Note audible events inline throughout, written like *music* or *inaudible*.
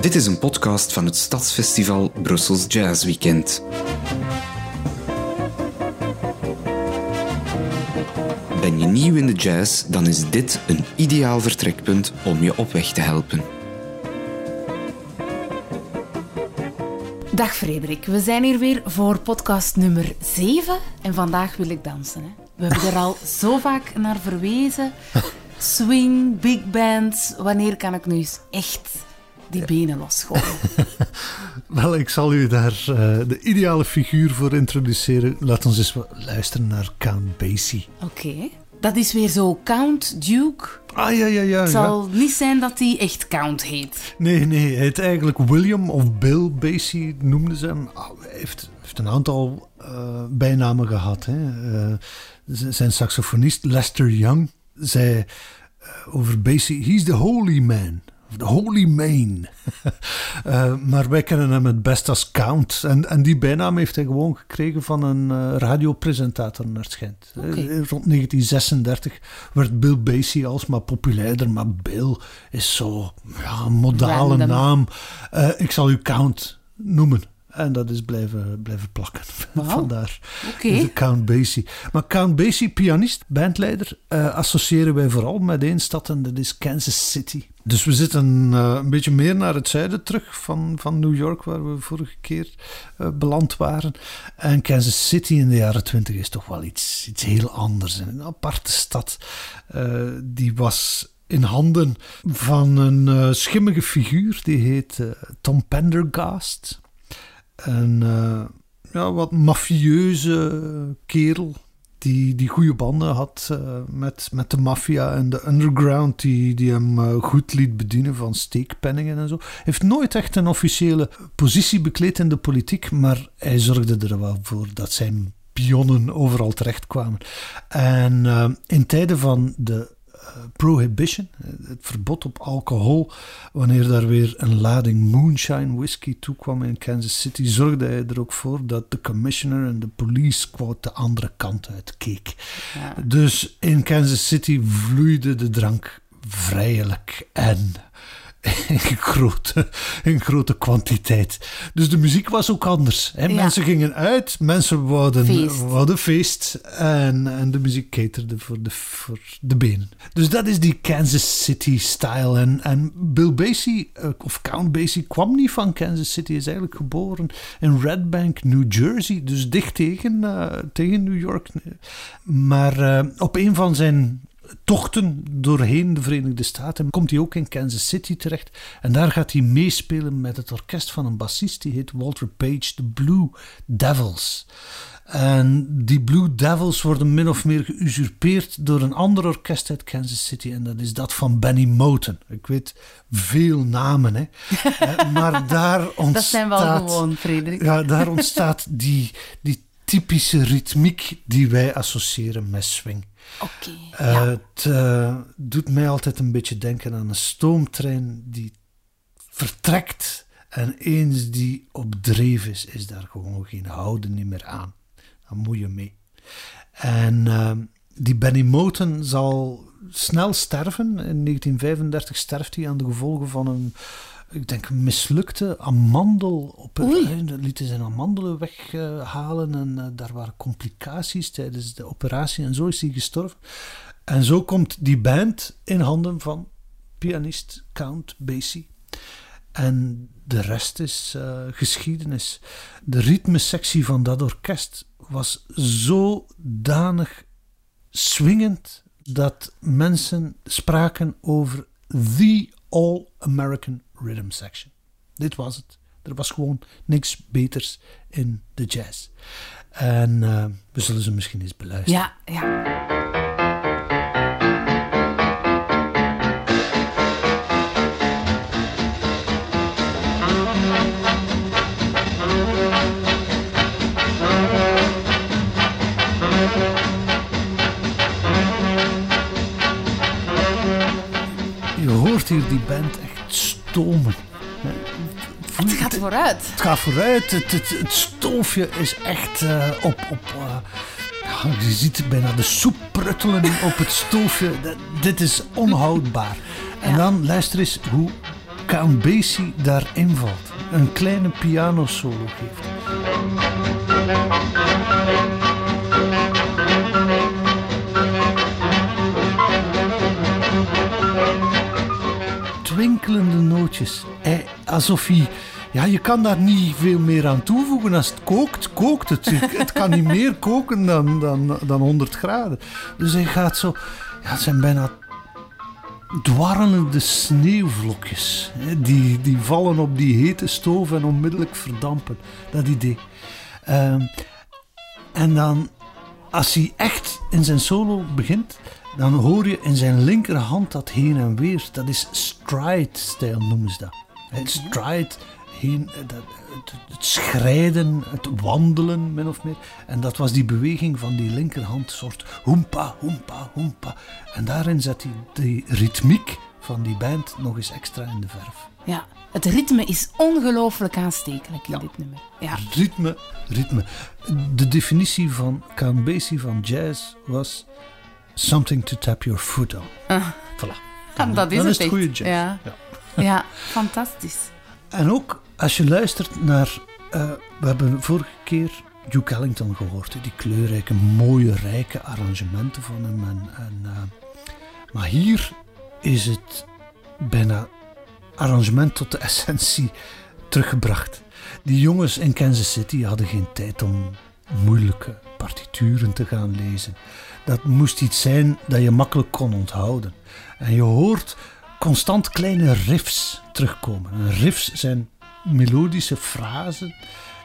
Dit is een podcast van het Stadsfestival Brussels Jazz Weekend. Ben je nieuw in de jazz, dan is dit een ideaal vertrekpunt om je op weg te helpen. Dag Frederik, we zijn hier weer voor podcast nummer 7 en vandaag wil ik dansen. Hè. We hebben er al *laughs* zo vaak naar verwezen. Swing, big bands, wanneer kan ik nu eens echt die benen losgooien? *laughs* Wel, ik zal u daar uh, de ideale figuur voor introduceren. Laat ons eens luisteren naar Count Basie. Oké. Dat is weer zo Count Duke. Ah ja, ja, ja. Het zal niet zijn dat hij echt Count heet. Nee, nee. Hij heet eigenlijk William of Bill Basie, noemden ze hem. Oh, hij heeft, heeft een aantal uh, bijnamen gehad. Hè. Uh, zijn saxofonist Lester Young zei over Basie: He's the holy man. The Holy Main. uh, *laughs* maar wij kennen hem het best als Count. En, en die bijnaam heeft hij gewoon gekregen van een uh, radiopresentator naar schijnt. Okay. Uh, rond 1936 werd Bill Basie alsmaar populairder. Maar Bill is zo ja, een modale Random. naam. ik zal u Count noemen. En dat is blijven, blijven plakken. *laughs* Wow. Vandaar. Okay. Count Basie. Maar Count Basie, pianist, bandleider, uh, associëren wij vooral met één stad en dat is Kansas City. Dus we zitten uh, een beetje meer naar het zuiden terug van, van New York, waar we vorige keer uh, beland waren. En Kansas City in de jaren twintig is toch wel iets, iets heel anders. Een aparte stad. die was in handen van een schimmige figuur, die heet Tom Pendergast een ja, wat mafieuze kerel. Die, die goede banden had uh, met, met de maffia en de underground, die, die hem uh, goed liet bedienen van steekpenningen en zo. Heeft nooit echt een officiële positie bekleed in de politiek, maar hij zorgde er wel voor dat zijn pionnen overal terechtkwamen. En in tijden van de prohibition, het verbod op alcohol, wanneer daar weer een lading moonshine whisky toekwam in Kansas City, zorgde hij er ook voor dat de commissioner en de police quote de andere kant uit keek. Ja. Dus in Kansas City vloeide de drank vrijelijk en *laughs* in grote, in grote kwantiteit. Dus de muziek was ook anders. Hè? Ja. Mensen gingen uit, mensen wouden feest, wouden feest en, en de muziek caterde voor de, voor de benen. Dus dat is die Kansas City style. En, en Bill Basie, of Count Basie, kwam niet van Kansas City. Hij is eigenlijk geboren in Red Bank, New Jersey. Dus dicht tegen, uh, tegen New York. Maar uh, op een van zijn tochten doorheen de Verenigde Staten komt hij ook in Kansas City terecht. En daar gaat hij meespelen met het orkest van een bassist die heet Walter Page, de Blue Devils. En die Blue Devils worden min of meer geusurpeerd door een ander orkest uit Kansas City. En dat is dat van Benny Moten. Ik weet veel namen, hè. *laughs* maar daar ontstaat... Dat zijn wel gewoon, Frederik. Ja, daar ontstaat die, die typische ritmiek die wij associëren met swing. Okay, ja. Het uh, doet mij altijd een beetje denken aan een stoomtrein die vertrekt en eens die op dreef is, is daar gewoon geen houden meer aan. Dan moet je mee. En uh, die Benny Moten zal snel sterven. In 1935 sterft hij aan de gevolgen van een ik denk, mislukte amandel. Op het, lieten zijn amandelen weghalen en uh, daar waren complicaties tijdens de operatie en zo is hij gestorven. En zo komt die band in handen van pianist Count Basie. En de rest is uh, geschiedenis. De ritmesectie van dat orkest was zodanig swingend dat mensen spraken over the all-American rhythm section. Dit was het. Er was gewoon niks beters in de jazz. En uh, we zullen ze misschien eens beluisteren. Ja. Het gaat vooruit. Het gaat vooruit. Het, het, het stoofje is echt uh, op. op uh, ja, je ziet bijna de soep pruttelen op het stoofje. Dit is onhoudbaar. En dan luister eens hoe Count Basie daarin valt. Een kleine piano solo geeft. Twinkelende nootjes. Eh, alsof hij ja, je kan daar niet veel meer aan toevoegen. Als het kookt, kookt het. Het kan niet meer koken dan, dan, dan 100 graden. Dus hij gaat zo... Ja, het zijn bijna dwarrelende sneeuwvlokjes. Die, die vallen op die hete stoof en onmiddellijk verdampen. Dat idee. Um, en dan, als hij echt in zijn solo begint, dan hoor je in zijn linkerhand dat heen en weer. Dat is stride-stijl noemen ze dat. Stride heen, eh, dat, het, het, schrijden, het wandelen, min of meer. En dat was die beweging van die linkerhand, soort hoempa, hoempa, hoempa. En daarin zet hij de ritmiek van die band nog eens extra in de verf. Ja, het ritme is ongelooflijk aanstekelijk in dit nummer. Ja. Ritme, ritme. De definitie van Count Basie van jazz was something to tap your foot on. Uh. Voilà. *laughs* Dan, dat is, dan het, is het goede jazz. Ja. Ja. *laughs* ja, fantastisch. En ook als je luistert naar. Uh, we hebben vorige keer Duke Ellington gehoord. Die kleurrijke, mooie, rijke arrangementen van hem. En, en, uh, maar hier is het bijna arrangement tot de *laughs* essentie teruggebracht. Die jongens in Kansas City hadden geen tijd om moeilijke partituren te gaan lezen. Dat moest iets zijn dat je makkelijk kon onthouden. En je hoort constant kleine riffs terugkomen. En riffs zijn melodische frasen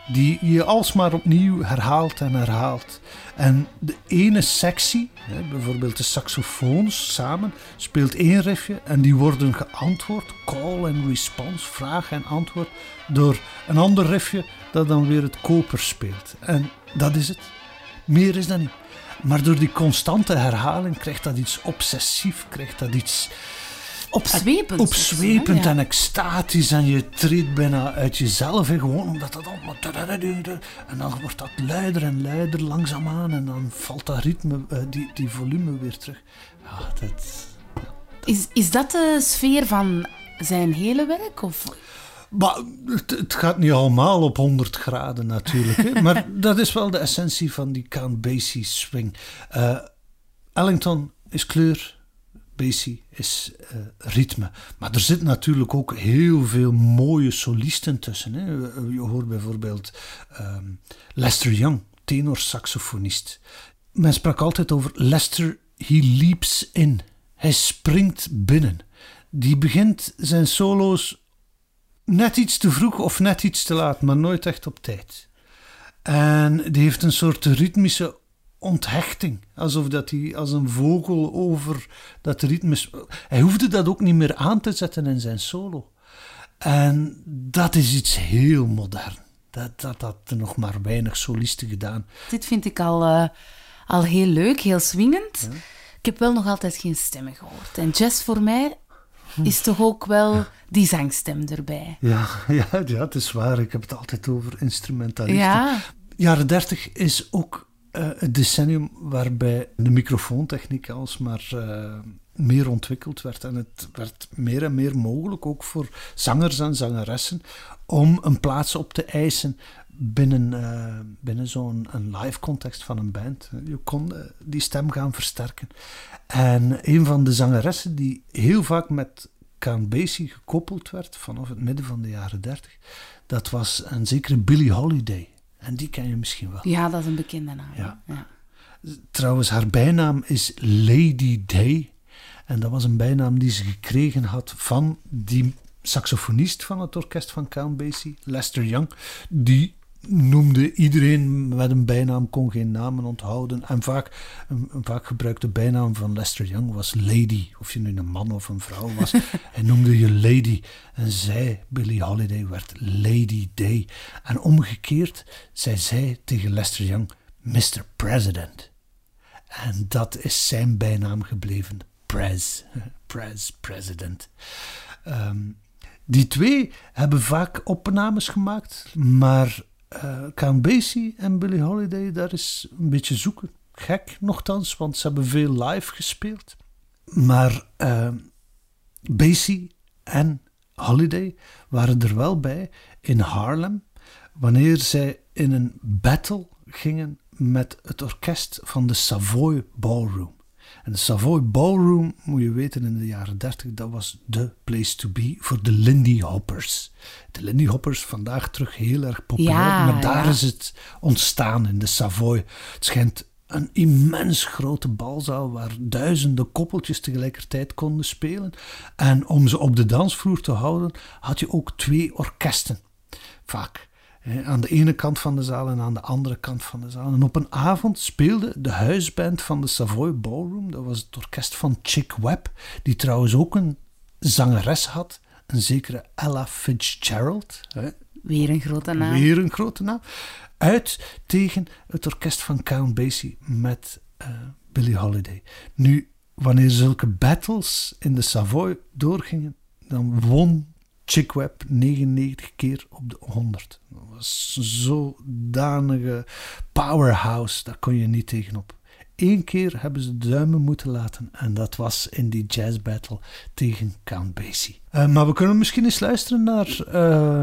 die je alsmaar opnieuw herhaalt en herhaalt. En de ene sectie, bijvoorbeeld de saxofoons samen, speelt één riffje en die worden geantwoord, call and response, vraag en antwoord, door een ander riffje dat dan weer het koper speelt. En dat is het. Meer is dat niet. Maar door die constante herhaling krijgt dat iets obsessief, krijgt dat iets Opzwepend. Opzwepend en extatisch. En je treedt bijna uit jezelf. Hè, gewoon omdat dat allemaal... En dan wordt dat luider en luider langzaamaan. En dan valt dat ritme, eh, die, die volume weer terug. Ja, dat... Is, is dat de sfeer van zijn hele werk? Of... Maar het, het, gaat niet allemaal op 100 graden natuurlijk. Hè? maar *laughs* dat is wel de essentie van die Count Basie swing. Uh, Ellington is kleur, Basie is uh, ritme. Maar er zit natuurlijk ook heel veel mooie solisten tussen. Hè. Je hoort bijvoorbeeld um, Lester Young, tenorsaxofonist. Men sprak altijd over Lester, he leaps in. Hij springt binnen. Die begint zijn solo's net iets te vroeg of net iets te laat, maar nooit echt op tijd. En die heeft een soort ritmische onthechting. Alsof dat hij als een vogel over dat ritme... Hij hoefde dat ook niet meer aan te zetten in zijn solo. En dat is iets heel modern. Dat, dat had nog maar weinig solisten gedaan. Dit vind ik al, uh, al heel leuk, heel swingend. Ik heb wel nog altijd geen stemmen gehoord. En jazz voor mij is toch ook wel die zangstem erbij. Ja, *laughs* ja, ja, het is waar. Ik heb het altijd over instrumentalisten. Ja. Jaren dertig is ook uh, het decennium waarbij de microfoontechniek alsmaar uh, meer ontwikkeld werd. En het werd meer en meer mogelijk, ook voor zangers en zangeressen, om een plaats op te eisen binnen, uh, binnen zo'n live context van een band. Je kon die stem gaan versterken. En een van de zangeressen die heel vaak met Count Basie gekoppeld werd vanaf het midden van de jaren dertig, dat was een zekere Billie Holiday. En die ken je misschien wel. Ja, dat is een bekende naam. Ja. Trouwens, haar bijnaam is Lady Day. En dat was een bijnaam die ze gekregen had van die saxofonist van het orkest van Count Basie, Lester Young. Die noemde iedereen met een bijnaam, kon geen namen onthouden. En vaak, een, een, vaak gebruikte bijnaam van Lester Young was Lady. Of je nu een man of een vrouw was. *laughs* Hij noemde je Lady. En zij, Billie Holiday, werd Lady Day. En omgekeerd, zij zei tegen Lester Young, Mr. President. En dat is zijn bijnaam gebleven. Prez. *laughs* Prez, president. Um, die twee hebben vaak opnames gemaakt, maar uh, en Billie Holiday, daar is een beetje zoeken. Gek nogthans, want ze hebben veel live gespeeld. Maar uh, Basie en Holiday waren er wel bij in Harlem wanneer zij in een battle gingen met het orkest van de Savoy Ballroom. En de Savoy Ballroom, moet je weten, in de jaren 30, dat was de place to be voor de Lindy Hoppers. De Lindy Hoppers, vandaag terug heel erg populair, Ja, maar daar ja. is het ontstaan in de Savoy. Het schijnt een immens grote balzaal waar duizenden koppeltjes tegelijkertijd konden spelen. En om ze op de dansvloer te houden, had je ook twee orkesten. Vaak. Aan de ene kant van de zaal en aan de andere kant van de zaal. En op een avond speelde de huisband van de Savoy Ballroom, dat was het orkest van Chick Webb, die trouwens ook een zangeres had, een zekere Ella Fitzgerald. hè, Weer een grote naam. Weer een grote naam. Uit tegen het orkest van Count Basie met eh Billie Holiday. Nu, wanneer zulke battles in de Savoy doorgingen, dan won Chick Webb 99 keer op de 100. Dat was zodanige powerhouse, daar kon je niet tegenop. Eén keer hebben ze de duimen moeten laten en dat was in die jazz battle tegen Count Basie. Eh, maar we kunnen misschien eens luisteren naar, eh,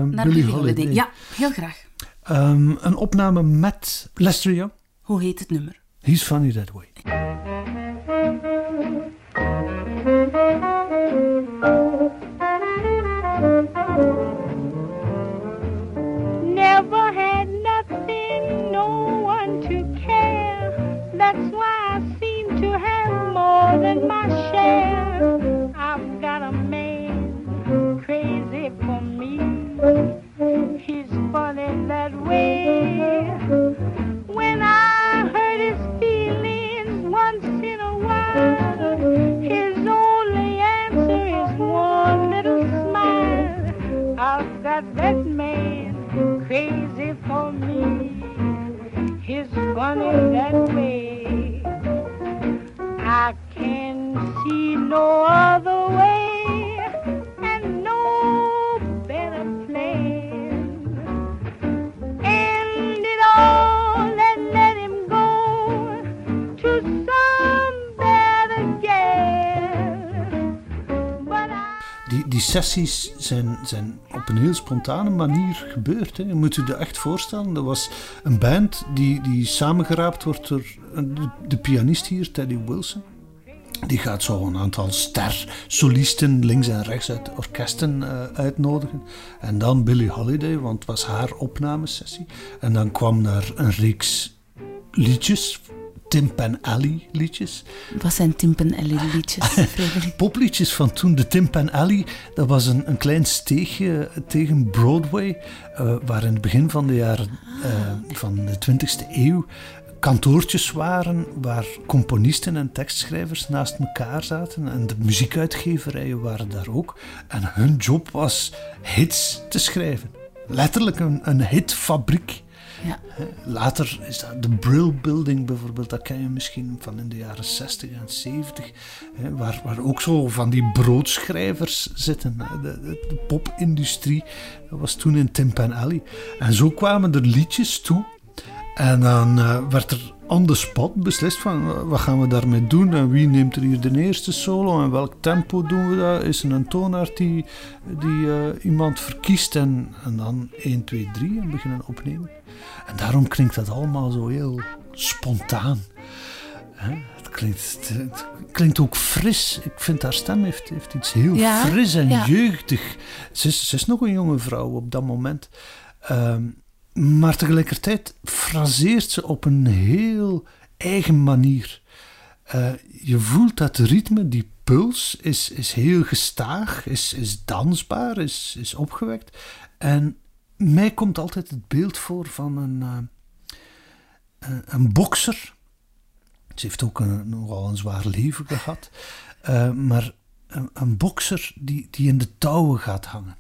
Naar Holiday. Holiday. Ja, heel graag. Ehm, een opname met Lester Young. Hoe heet het nummer? He's funny that way. my share. Die, die sessies zijn, zijn op een heel spontane manier gebeurd. Hè. Je moet je dat echt voorstellen. Dat was een band die, die samengeraapt wordt door de, de pianist hier, Teddy Wilson. Die gaat zo een aantal ster-solisten links en rechts uit orkesten eh, uitnodigen. En dan Billie Holiday, want het was haar opnamesessie. En dan kwam daar een reeks liedjes, Tim Pan Alley liedjes. Wat zijn Timpen en liedjes, Frederik? *laughs* Popliedjes van toen, de Tim Pan Alley, dat was een, een klein steegje tegen Broadway, eh, waar in het begin van de jaren eh, van de 20e eeuw kantoortjes waren waar componisten en tekstschrijvers naast elkaar zaten en de muziekuitgeverijen waren daar ook. En hun job was hits te schrijven. Letterlijk een, een hitfabriek. Ja. Later is dat de Brill Building bijvoorbeeld, dat ken je misschien van in de jaren 60 en 70, hè, waar, waar ook zo van die broodschrijvers zitten. De, popindustrie, was toen in Tim Pan Alley. En zo kwamen er liedjes toe. En dan eh, werd er on the spot beslist van wat gaan we daarmee doen en wie neemt er hier de eerste solo en welk tempo doen we dat? Is er een toonaard die, die eh, iemand verkiest en, en dan 1, 2, 3 en beginnen opnemen. En daarom klinkt dat allemaal zo heel spontaan. Hè? Het, klinkt, het, het klinkt ook fris. Ik vind haar stem heeft, heeft iets heel Ja, fris en ja. jeugdig. Ze is, ze is nog een jonge vrouw op dat moment. Ehm, maar tegelijkertijd fraseert ze op een heel eigen manier. Eh, je voelt dat ritme, die puls, is, is heel gestaag, is, is dansbaar, is, is opgewekt. En mij komt altijd het beeld voor van een, eh, een- bokser. Ze heeft ook een, nogal een zwaar leven gehad. Eh, maar een, een bokser die, die in de touwen gaat hangen.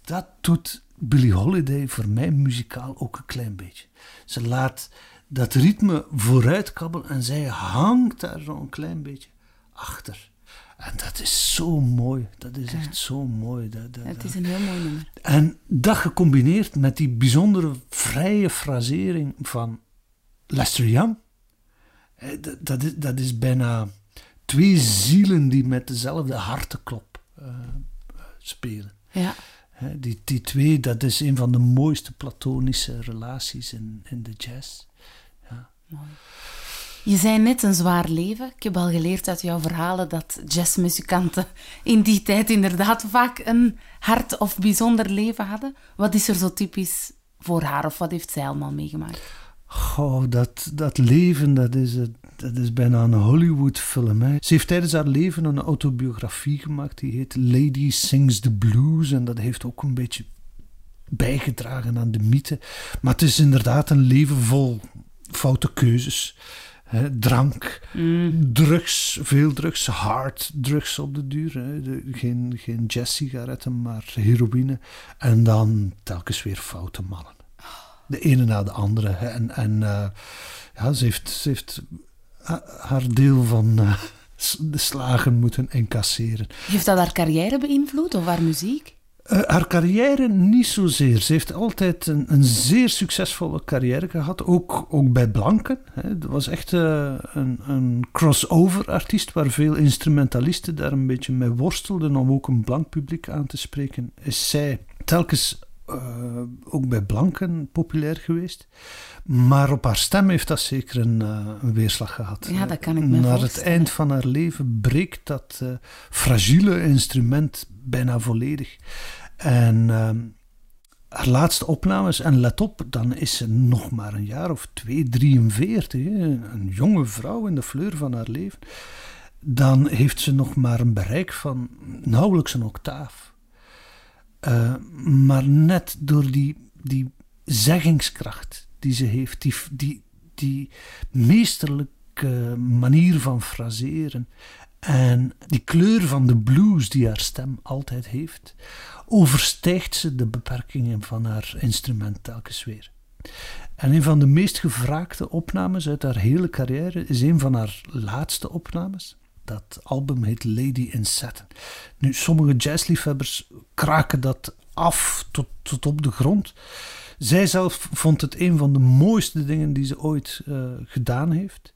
Dat doet Billie Holiday voor mij muzikaal ook een klein beetje. Ze laat dat ritme vooruit kabbelen en zij hangt daar zo'n klein beetje achter. En dat is zo mooi. Dat is echt zo mooi. Dat, dat, Het is een heel mooi nummer. en dat gecombineerd met die bijzondere vrije frasering van Lester Young. eh, Dat, dat, is, dat is bijna twee zielen die met dezelfde hartenklop eh, eh, spelen. Ja. Die, die twee, dat is een van de mooiste platonische relaties in, in de jazz. Je zei net een zwaar leven. Ik heb al geleerd uit jouw verhalen dat jazzmuzikanten in die tijd inderdaad vaak een hard of bijzonder leven hadden. Wat is er zo typisch voor haar of wat heeft zij allemaal meegemaakt? Goh, dat, dat leven, dat is, het- dat is bijna een Hollywood-film. Hè. Ze heeft tijdens haar leven een autobiografie gemaakt, die heet Lady Sings the Blues. En dat heeft ook een beetje bijgedragen aan de mythe. Maar het is inderdaad een leven vol foute keuzes. Drank, drugs, veel drugs, hard drugs op de duur. De- geen, geen jazz-sigaretten, maar heroïne. En dan telkens weer foute mannen de ene na de andere. hè. En, en eh, ja, ze heeft, ze heeft ha- haar deel van eh, de slagen moeten incasseren. Heeft dat haar carrière beïnvloed of haar muziek? Eh, haar carrière niet zozeer. Ze heeft altijd een, een zeer succesvolle carrière gehad, ook, ook bij Blanken. Hè. Het was echt eh, een, een crossover artiest waar veel instrumentalisten daar een beetje mee worstelden om ook een blank publiek aan te spreken. Is zij telkens eh, ook bij Blanken populair geweest. Maar op haar stem heeft dat zeker een, eh, een weerslag gehad. Ja, dat kan ik me Naar het eind van haar leven breekt dat eh, fragiele instrument bijna volledig. En haar laatste opnames, en let op, dan is ze nog maar een jaar of twee, 43, hè, een jonge vrouw in de fleur van haar leven. Dan heeft ze nog maar een bereik van nauwelijks een octaaf. Eh, maar net door die, die zeggingskracht die ze heeft, die, die, die meesterlijke manier van fraseren en die kleur van de blues die haar stem altijd heeft, overstijgt ze de beperkingen van haar instrument telkens weer. En een van de meest gevraagde opnames uit haar hele carrière is een van haar laatste opnames. Dat album heet Lady in Satin. Nu, sommige jazzliefhebbers kraken dat af tot, tot op de grond. Zij zelf vond het een van de mooiste dingen die ze ooit eh, gedaan heeft.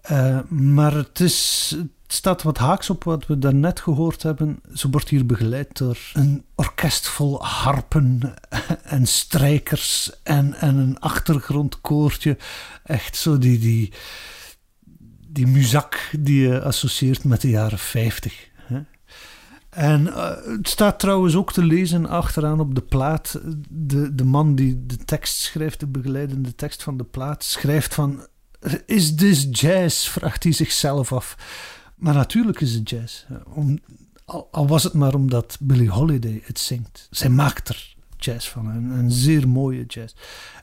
Eh, maar het, is, het staat wat haaks op wat we daarnet gehoord hebben. Ze wordt hier begeleid door een orkest vol harpen *laughs* en strijkers en, en een achtergrondkoortje. Echt zo die, die, die muzak die je associeert met de jaren 50. Hè? En eh, het staat trouwens ook te lezen achteraan op de plaat. De, de man die de tekst schrijft, de begeleidende tekst van de plaat, schrijft van... Is this jazz? vraagt hij zichzelf af. Maar natuurlijk is het jazz. Om, al, was het maar omdat Billie Holiday het zingt. Zij maakt er jazz van, een, een zeer mooie jazz.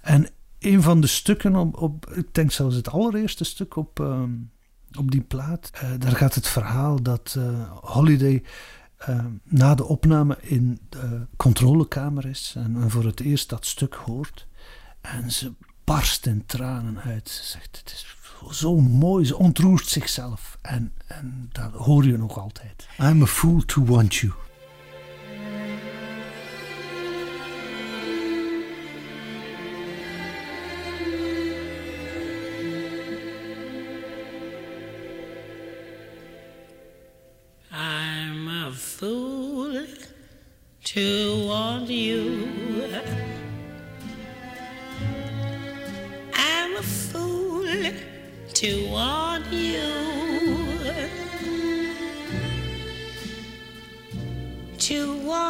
En een van de stukken op, op ik denk zelfs het allereerste stuk op, ehm, op die plaat, eh, daar gaat het verhaal dat eh, Holiday eh, na de opname in de controlekamer is en, voor het eerst dat stuk hoort. En ze barst in tranen uit. Ze zegt, het is zo mooi. Ze ontroert zichzelf. En, en dat hoor je nog altijd. I'm a fool to want you.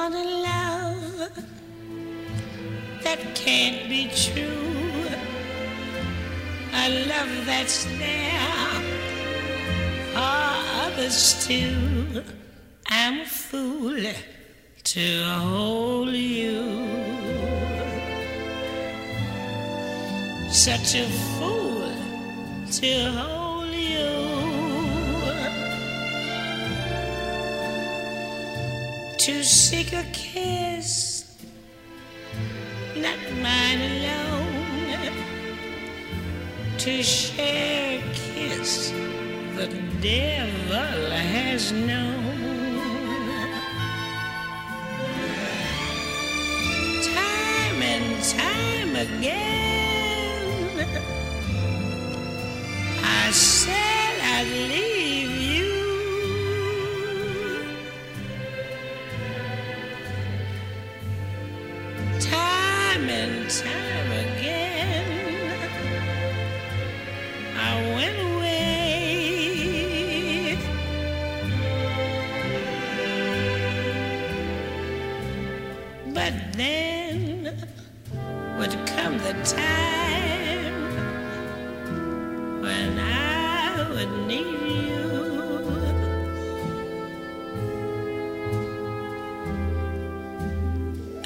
A love that can't be true. A love that's there for others too. I'm a fool to hold you. Such a fool to hold To seek a kiss, not mine alone. To share a kiss the devil has known. Time and time again,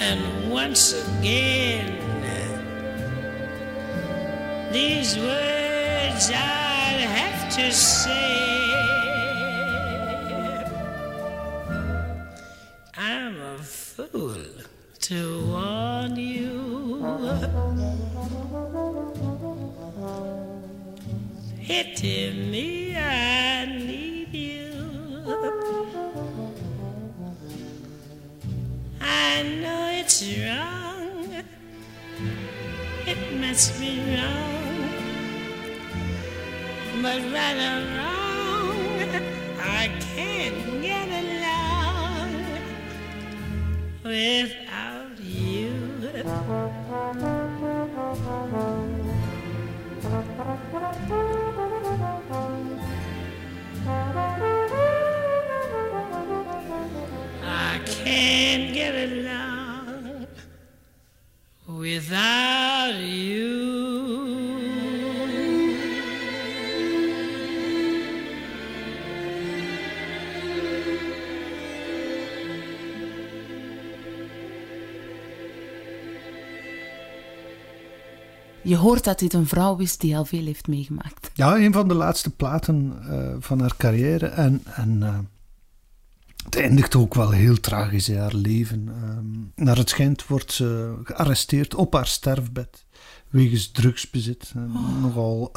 And once again, these words I'd have to say. I'm a fool to warn you. Pity without you. I can't get along without you. Je hoort dat dit een vrouw is die al veel heeft meegemaakt. Ja, een van de laatste platen eh, van haar carrière. En, en eh, het eindigt ook wel heel tragisch in haar leven. Ehm, naar het schijnt wordt ze gearresteerd op haar sterfbed. Wegens drugsbezit. Een Nogal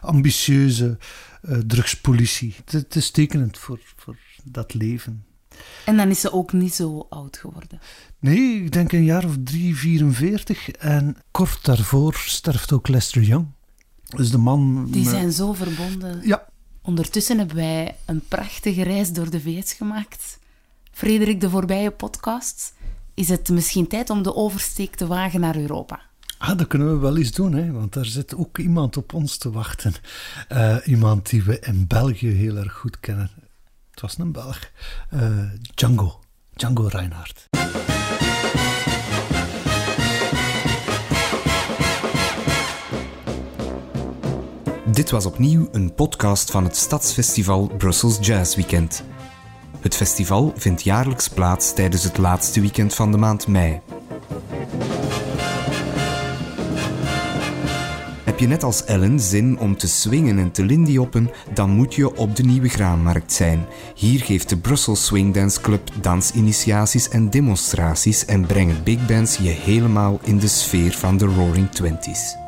ambitieuze eh, drugspolitie. Het, het is tekenend voor, voor dat leven. En dan is ze ook niet zo oud geworden. Nee, ik denk een jaar of drie, 44. En kort daarvoor sterft ook Lester Young. Dus de man... Die zijn zo verbonden. Ja, Ondertussen hebben wij een prachtige reis door de VS gemaakt. Frederik, de voorbije podcast. Is het misschien tijd om de oversteek te wagen naar Europa? Ah, dat kunnen we wel eens doen, hè? want daar zit ook iemand op ons te wachten. Eh, iemand die we in België heel erg goed kennen. Het was een Belg. Eh, Django. Django Reinhardt. Dit was opnieuw een podcast van het Stadsfestival Brussels Jazz Weekend. Het festival vindt jaarlijks plaats tijdens het laatste weekend van de maand mei. Heb je net als Ellen zin om te swingen en te lindioppen, dan moet je op de Nieuwe Graanmarkt zijn. Hier geeft de Brussels Swing Dance Club dansinitiaties en demonstraties en brengen big bands je helemaal in de sfeer van de Roaring Twenties.